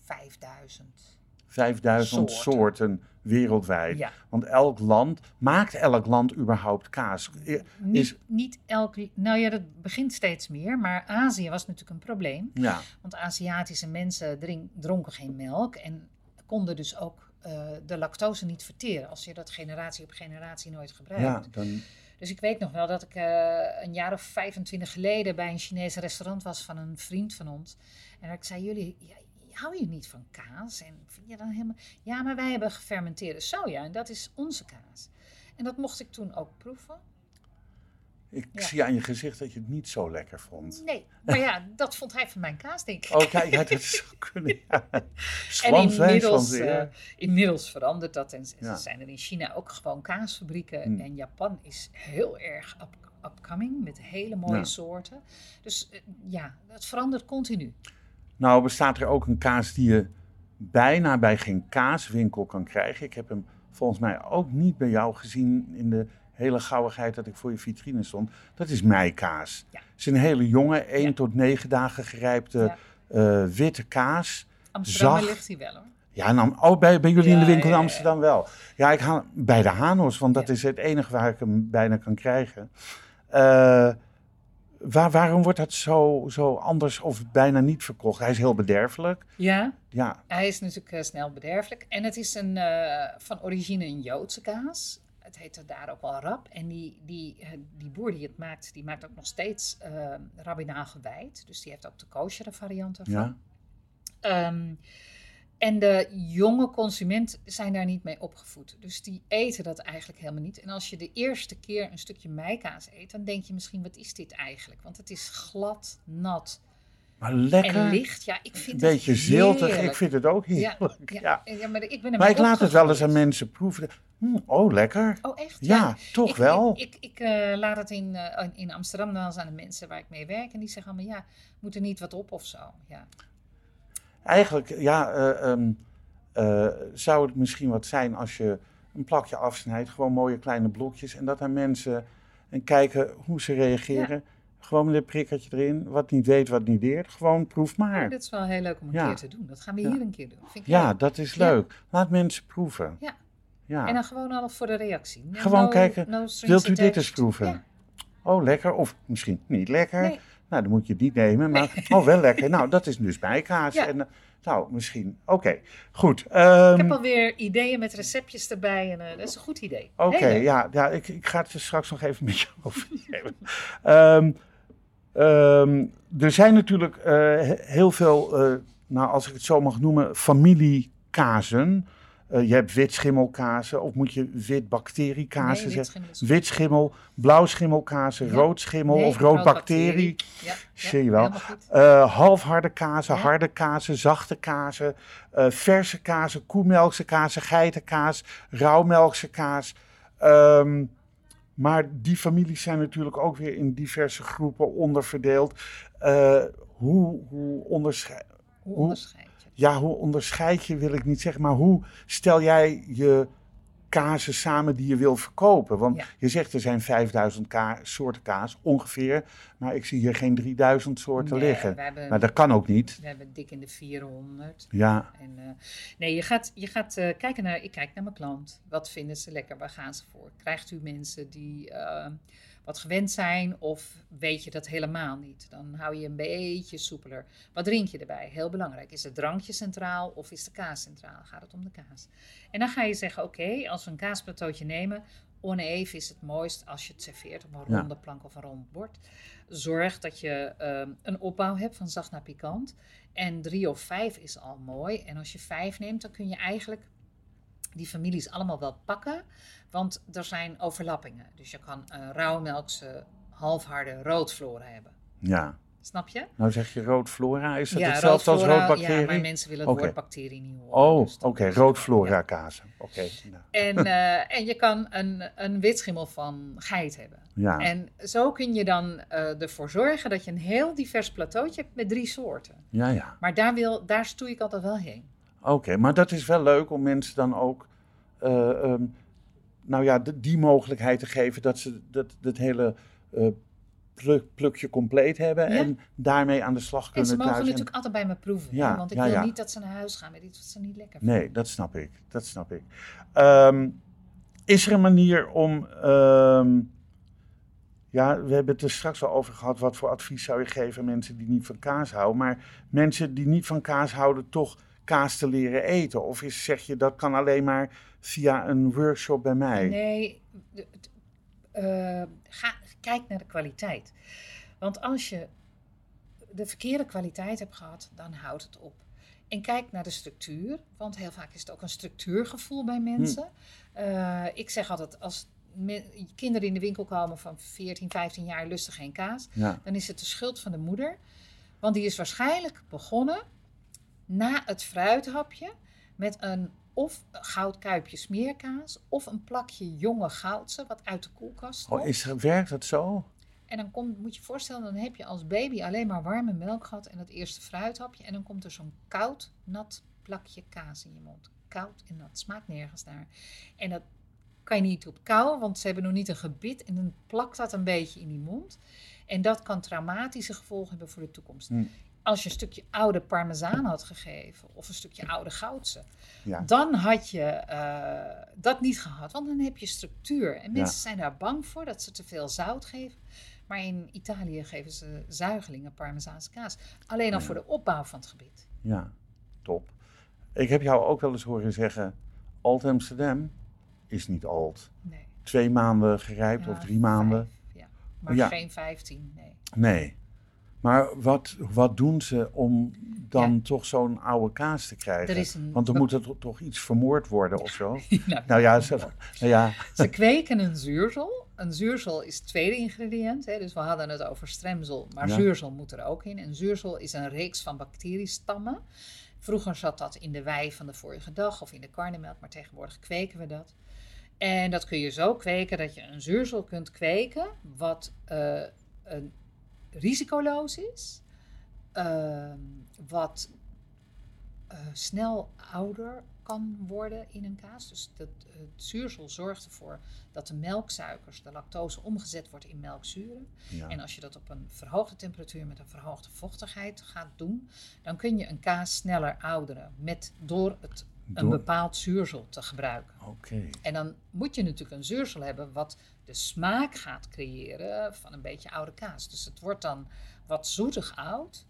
5000. 5000 soorten. soorten wereldwijd. Ja, Want elk land, maakt elk land überhaupt kaas? Niet, Is, niet elk. Nou ja, dat begint steeds meer. Maar Azië was natuurlijk een probleem. ja, Want Aziatische mensen drink- dronken geen melk en konden dus ook eh, de lactose niet verteren. Als je dat generatie op generatie nooit gebruikt. ja, dan, Dus ik weet nog wel dat ik eh, een jaar of 25 geleden bij een Chinees restaurant was van een vriend van ons. En ik zei, jullie, ja, hou je niet van kaas? En vind je dan helemaal... Ja, maar wij hebben gefermenteerde soja en dat is onze kaas. En dat mocht ik toen ook proeven. ik Ja. zie aan je gezicht dat je het niet zo lekker vond. Nee, maar ja, dat vond hij van mijn kaas, denk ik. Oh, kijk, ja, dat zou kunnen. Ja. [laughs] En inmiddels, eh, inmiddels verandert dat. En Ja. zijn er in China ook gewoon kaasfabrieken. Hmm. En Japan is heel erg up, upcoming met hele mooie soorten. Dus eh, ja, het verandert continu. Nou, bestaat er ook een kaas die je bijna bij geen kaaswinkel kan krijgen. Ik heb hem volgens mij ook niet bij jou gezien in de hele gauwigheid dat ik voor je vitrine stond. Dat is meikaas. Ja. Het is een hele jonge, 1 Ja. tot 9 dagen gerijpte Ja. eh, witte kaas. Amsterdam Zacht. ligt hij wel hoor. Ja, nou, oh, bij, bij jullie in de winkel in. Amsterdam wel. Ja, ik haal bij de Hanos, want dat is het enige waar ik hem bijna kan krijgen. Eh, waar, waarom wordt dat zo, zo anders of bijna niet verkocht? Hij is heel bederfelijk. Ja, Ja, hij is natuurlijk eh, snel bederfelijk. En het is een, eh, van origine een Joodse kaas. Het heet er daar ook wel rab. En die, die, eh, die boer die het maakt, die maakt ook nog steeds rabbinaal gewijd. Dus die heeft ook de kosheren variant ervan. ja. Ehm, en de jonge consument zijn daar niet mee opgevoed. Dus die eten dat eigenlijk helemaal niet. En als je de eerste keer een stukje meikaas eet, dan denk je misschien, wat is dit eigenlijk? Want het is glad, nat, Maar lekker. En licht, ja, ik Een vind beetje het ziltig. heerlijk. Ik vind het ook heerlijk. ja, Ja. ja. maar ik ben Maar ik laat het wel eens aan mensen proeven. Hm, oh, lekker. Oh, echt? Ja, toch ik, wel. Ik, ik, ik, eh, laat het in, eh, in Amsterdam wel eens aan de mensen waar ik mee werk. En die zeggen allemaal, ja, moet er niet wat op of zo. Ja. Eigenlijk, ja, eh, ehm, eh, zou het misschien wat zijn als je een plakje afsnijdt. Gewoon mooie kleine blokjes. En dat aan mensen en kijken hoe ze reageren. Gewoon met een prikkertje erin. Wat niet weet, wat niet deert. Gewoon proef maar. Oh, dit is wel heel leuk om een Ja. keer te doen. Dat gaan we Ja. hier een keer doen. Vind ik Ja, leuk. dat is leuk. Laat mensen proeven. Ja. Ja. En dan gewoon al voor de reactie. Gewoon no- kijken, no Wilt u dit eens proeven? Oh, lekker. Of misschien niet lekker. Nee. Nou, dan moet je het niet nemen. Maar, oh, wel lekker. Nou, dat is dus bijkaas. Ja. En, eh, nou, misschien. Oké, goed. Ehm, Ik heb alweer ideeën met receptjes erbij. En, eh, dat is een goed idee. Oké, ja, ja ik, ik ga het er straks nog even met je [laughs] over hebben. Ehm, ehm, er zijn natuurlijk eh, he- heel veel, nou, als ik het zo mag noemen, familiekazen. Eh, je hebt witschimmelkazen, of moet je witbacteriekazen Nee, zeggen? witschimmel blauwschimmelkazen, Ja. roodschimmel Nee, of roodbacterie. Ja, Zie je wel. Eh, halfharde kazen, Ja. harde kazen, zachte kazen, eh, verse kazen, koemelkse kazen, geitenkaas, rauwmelkse kaas. Ehm, maar die families zijn natuurlijk ook weer in diverse groepen onderverdeeld. Hoe, hoe, onderscheid, Hoe onderscheid? Ja, hoe onderscheid je, wil ik niet zeggen, maar hoe stel jij je kazen samen die je wil verkopen? Want Ja. je zegt er zijn 5000 ka- soorten kaas ongeveer, maar ik zie hier geen 3000 soorten Nee, liggen. Hebben, Maar dat kan ook niet. we hebben dik in de 400. Ja, En, eh, nee, je gaat, je gaat eh, kijken naar, ik kijk naar mijn klant. Wat vinden ze lekker? Waar gaan ze voor? Krijgt u mensen die eh, wat gewend zijn of weet je dat helemaal niet? Dan hou je een beetje soepeler. Wat drink je erbij? Heel belangrijk. Is het drankje centraal of is de kaas centraal? Gaat het om de kaas? En dan ga je zeggen, oké, als we een kaasplateautje nemen... Oneven is het mooist als je het serveert op een Ja. ronde plank of een rond bord. Zorg dat je ehm, een opbouw hebt van zacht naar pikant. En drie of vijf is al mooi. En als je vijf neemt, dan kun je eigenlijk die families allemaal wel pakken. Want er zijn overlappingen. Dus je kan een rauwmelkse, halfharde roodflora hebben. ja. Snap je? Nou zeg je roodflora, is het ja, hetzelfde als roodbacterie? Ja, maar mensen willen het woord bacterie niet horen. Oh, dus oké, roodflora Ja. kazen. Oké, En, [laughs] eh, en je kan een, een witschimmel van geit hebben. ja. En zo kun je dan eh, ervoor zorgen dat je een heel divers plateautje hebt met drie soorten. ja, ja. Maar daar, wil, daar stoei ik altijd wel heen. Oké, maar dat is wel leuk om mensen dan ook, eh, ehm, nou ja, die mogelijkheid te geven dat ze dat, dat hele eh, pluk- plukje compleet hebben Ja. en daarmee aan de slag En kunnen ze mogen thuis. En- natuurlijk altijd bij me proeven. Ja, hè, want ik ja, wil niet dat ze naar huis gaan met iets wat ze niet lekker vinden. Nee, dat snap ik. Dat snap ik. Ehm, is er een manier om. ehm, ja, we hebben het er straks al over gehad. Wat voor advies zou je geven aan mensen die niet van kaas houden? Maar mensen die niet van kaas houden, toch kaas te leren eten? Of is, zeg je dat kan alleen maar via een workshop bij mij? Nee, eh, ga, kijk naar de kwaliteit. Want als je de verkeerde kwaliteit hebt gehad, dan houdt het op. En kijk naar de structuur, want heel vaak is het ook een structuurgevoel bij mensen. Eh, ik zeg altijd, als kinderen in de winkel komen van 14, 15 jaar lusten geen kaas, Ja, dan is het de schuld van de moeder. Want die is waarschijnlijk begonnen na het fruithapje met een of goudkuipje smeerkaas of een plakje jonge goudse wat uit de koelkast oh, is, werkt dat zo? En dan komt, moet je je voorstellen, dan heb je als baby alleen maar warme melk gehad en het eerste fruithapje. En dan komt er zo'n koud, nat plakje kaas in je mond. Koud en nat, smaakt nergens naar. En dat kan je niet op kou, want ze hebben nog niet een gebit. En dan plakt dat een beetje in die mond. En dat kan traumatische gevolgen hebben voor de toekomst. Hm. Als je een stukje oude parmezaan had gegeven of een stukje oude goudse, Ja. dan had je eh, dat niet gehad. Want dan heb je structuur. En mensen Ja. zijn daar bang voor dat ze te veel zout geven. Maar in Italië geven ze zuigelingen parmezaanse kaas. Alleen al Ja. voor de opbouw van het gebit. Ja, top. Ik heb jou ook wel eens horen zeggen: Old Amsterdam is niet oud. Nee. Twee maanden gerijpt of drie maanden. vijf, ja. Maar geen 15, nee. Nee. Maar wat, wat doen ze om dan Ja. toch zo'n oude kaas te krijgen? Er een, Want er moet er to- toch iets vermoord worden of zo? [laughs] nou, Nou ja, ze, nou ja, Ze kweken een zuursel. een zuursel is het tweede ingrediënt. Hè? Dus we hadden het over stremsel, maar Ja. zuursel moet er ook in. En zuursel is een reeks van bacteriestammen. Vroeger zat dat in de wei van de vorige dag of in de karnemelk, maar tegenwoordig kweken we dat. En dat kun je zo kweken dat je een zuursel kunt kweken wat eh, een risicoloos is, ehm, wat eh, snel ouder kan worden in een kaas. Dus dat, het zuursel zorgt ervoor dat de melksuikers, de lactose, omgezet wordt in melkzuren. Ja. En als je dat op een verhoogde temperatuur met een verhoogde vochtigheid gaat doen, dan kun je een kaas sneller ouderen met, door het, een bepaald zuursel te gebruiken. Oké. En dan moet je natuurlijk een zuursel hebben wat de smaak gaat creëren van een beetje oude kaas. Dus het wordt dan wat zoetig oud.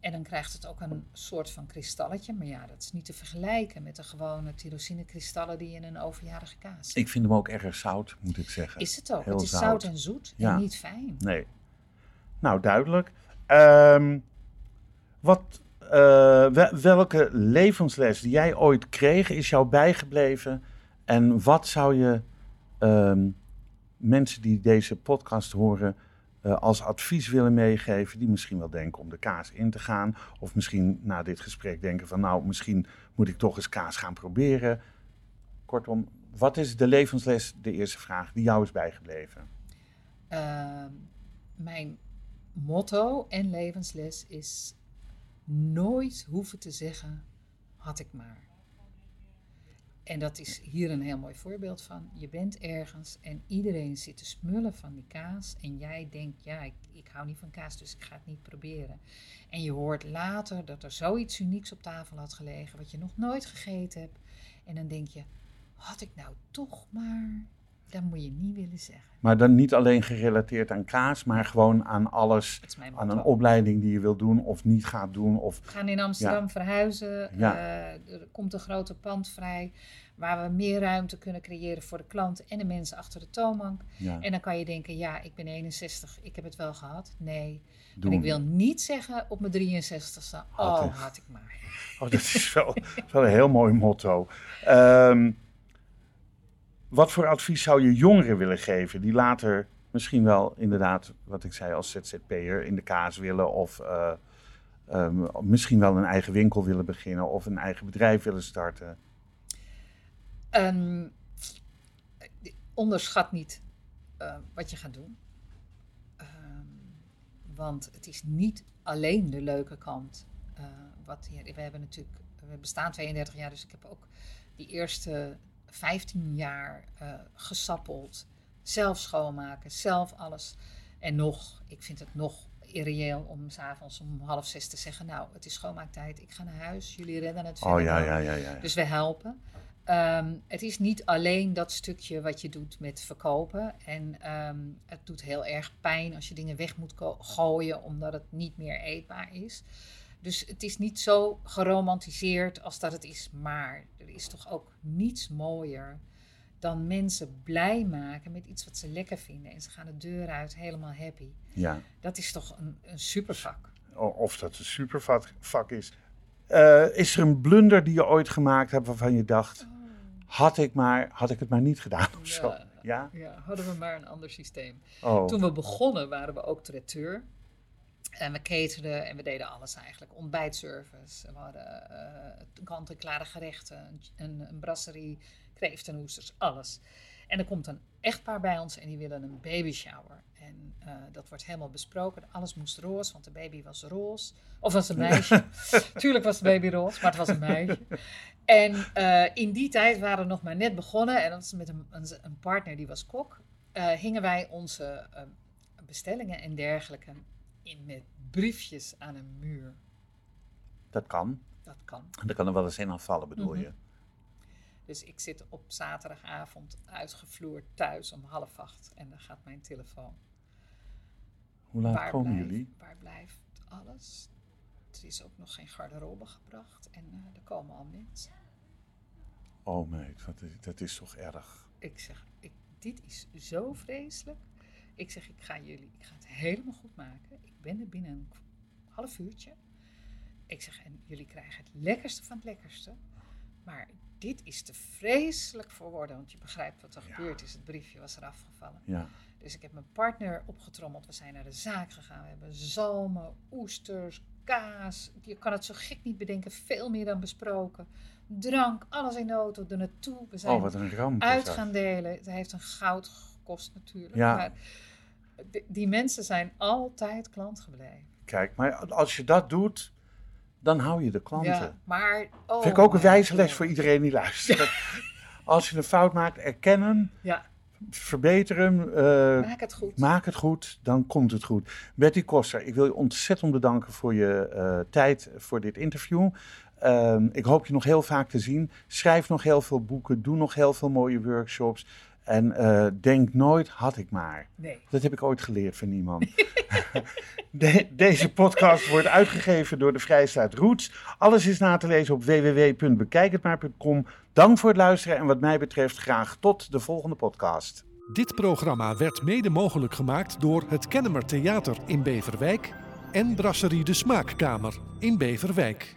En dan krijgt het ook een soort van kristalletje. Maar ja, dat is niet te vergelijken met de gewone tyrosinekristallen die in een overjarige kaas. Ik vind hem ook erg zout, moet ik zeggen. Is het ook. Heel het is zout. zout en zoet Ja. en niet fijn. Nee. Nou, duidelijk. Ehm, wat, eh, we- welke levensles die jij ooit kreeg is jou bijgebleven? En wat zou je ehm, mensen die deze podcast horen eh, als advies willen meegeven? Die misschien wel denken om de kaas in te gaan. Of misschien na dit gesprek denken van nou, misschien moet ik toch eens kaas gaan proberen. Kortom, wat is de levensles, de eerste vraag, die jou is bijgebleven? Ehm, mijn motto en levensles is nooit hoeven te zeggen, had ik maar. En dat is hier een heel mooi voorbeeld van. Je bent ergens en iedereen zit te smullen van die kaas. En jij denkt, ja, ik, ik hou niet van kaas, dus ik ga het niet proberen. En je hoort later dat er zoiets unieks op tafel had gelegen, wat je nog nooit gegeten hebt. En dan denk je, had ik nou toch maar... Dat moet je niet willen zeggen. Maar dan niet alleen gerelateerd aan kaas, maar gewoon aan alles. Aan een opleiding die je wil doen of niet gaat doen. Of, We gaan in Amsterdam verhuizen. Ja. Eh, er komt een grote pand vrij waar we meer ruimte kunnen creëren voor de klant en de mensen achter de toonbank. ja, En dan kan je denken, ja, ik ben 61, ik heb het wel gehad. Nee. doen. En ik wil niet zeggen op mijn 63ste, Had oh, had ik maar. Oh, dat is wel, [laughs] wel een heel mooi motto. Ehm, wat voor advies zou je jongeren willen geven die later misschien wel inderdaad, wat ik zei als ZZP'er, in de kaas willen of eh, ehm, misschien wel een eigen winkel willen beginnen of een eigen bedrijf willen starten? Ehm, onderschat niet eh, wat je gaat doen. Ehm, want het is niet alleen de leuke kant. eh, wat we hebben natuurlijk, we bestaan 32 jaar, dus ik heb ook die eerste 15 jaar eh, gesappeld. Zelf schoonmaken, zelf alles. En nog, ik vind het nog irreëel om s'avonds om half zes te zeggen: Nou, het is schoonmaaktijd, ik ga naar huis, jullie redden het Oh ja, wel." ja, ja, ja. Dus we helpen. Ehm, het is niet alleen dat stukje wat je doet met verkopen. En ehm, het doet heel erg pijn als je dingen weg moet gooien omdat het niet meer eetbaar is. Dus het is niet zo geromantiseerd als dat het is. Maar er is toch ook niets mooier dan mensen blij maken met iets wat ze lekker vinden. En ze gaan de deur uit helemaal happy. ja. Dat is toch een, een supervak. Of dat een supervak vak is. Eh, is er een blunder die je ooit gemaakt hebt waarvan je dacht, had ik, maar, had ik het maar niet gedaan of zo? Ja. Ja? Ja, hadden we maar een ander systeem. Oh, Toen we begonnen waren we ook traiteur. En we caterden en we deden alles eigenlijk. Ontbijtservice. We hadden eh kant-en-klare gerechten, een, een, brasserie, kreeft en oesters, alles. En er komt een echtpaar bij ons en die willen een baby shower. En eh, dat wordt helemaal besproken. Alles moest roze, want de baby was roze. Of was een meisje. [laughs] Tuurlijk was de baby roze, maar het was een meisje. En eh, in die tijd waren we nog maar net begonnen. En dat was met een, een, een partner die was kok. hingen wij onze bestellingen en dergelijke in met briefjes aan een muur. dat kan. Dat kan. Dat kan er wel eens in afvallen, bedoel Mhm. je? Dus ik zit op zaterdagavond uitgevloerd thuis om half acht. En dan gaat mijn telefoon. Hoe laat waar, komen blijft, jullie? waar blijft alles? Er is ook nog geen garderobe gebracht. En eh, er komen al mensen. Oh meid, wat is, dat is toch erg. Ik zeg, ik, dit is zo vreselijk. Ik zeg, ik ga jullie, ik ga het helemaal goed maken. Ik ben er binnen een half uurtje. Ik zeg, en jullie krijgen het lekkerste van het lekkerste. Maar dit is te vreselijk voor woorden, want je begrijpt wat er Ja. gebeurd is. Het briefje was eraf gevallen. Ja. Dus ik heb mijn partner opgetrommeld. We zijn naar de zaak gegaan. We hebben zalmen, oesters, kaas. Je kan het zo gek niet bedenken. Veel meer dan besproken. Drank, alles in de auto, er naartoe. We zijn Oh, wat een ramp. uit gaan delen. Het heeft een goud gekost natuurlijk. Ja. Maar die, mensen zijn altijd klant gebleven. Kijk, maar als je dat doet, dan hou je de klanten. Ja, maar... Oh Vind ik ook een wijze les voor iedereen die luistert. [laughs] Als je een fout maakt, erkennen, Ja, verbeter hem, eh, maak het goed. maak het goed, dan komt het goed. Betty Koster, ik wil je ontzettend bedanken voor je eh, tijd voor dit interview. Ehm, ik hoop je nog heel vaak te zien. Schrijf nog heel veel boeken, doe nog heel veel mooie workshops. En eh, denk nooit, had ik maar. Nee. Dat heb ik ooit geleerd van iemand. [laughs] [laughs] De- deze podcast wordt uitgegeven door de Vrijstaat Roots. Alles is na te lezen op www.bekijkhetmaar.com. Dank voor het luisteren en wat mij betreft graag tot de volgende podcast. Dit programma werd mede mogelijk gemaakt door het Kennemer Theater in Beverwijk en Brasserie de Smaakkamer in Beverwijk.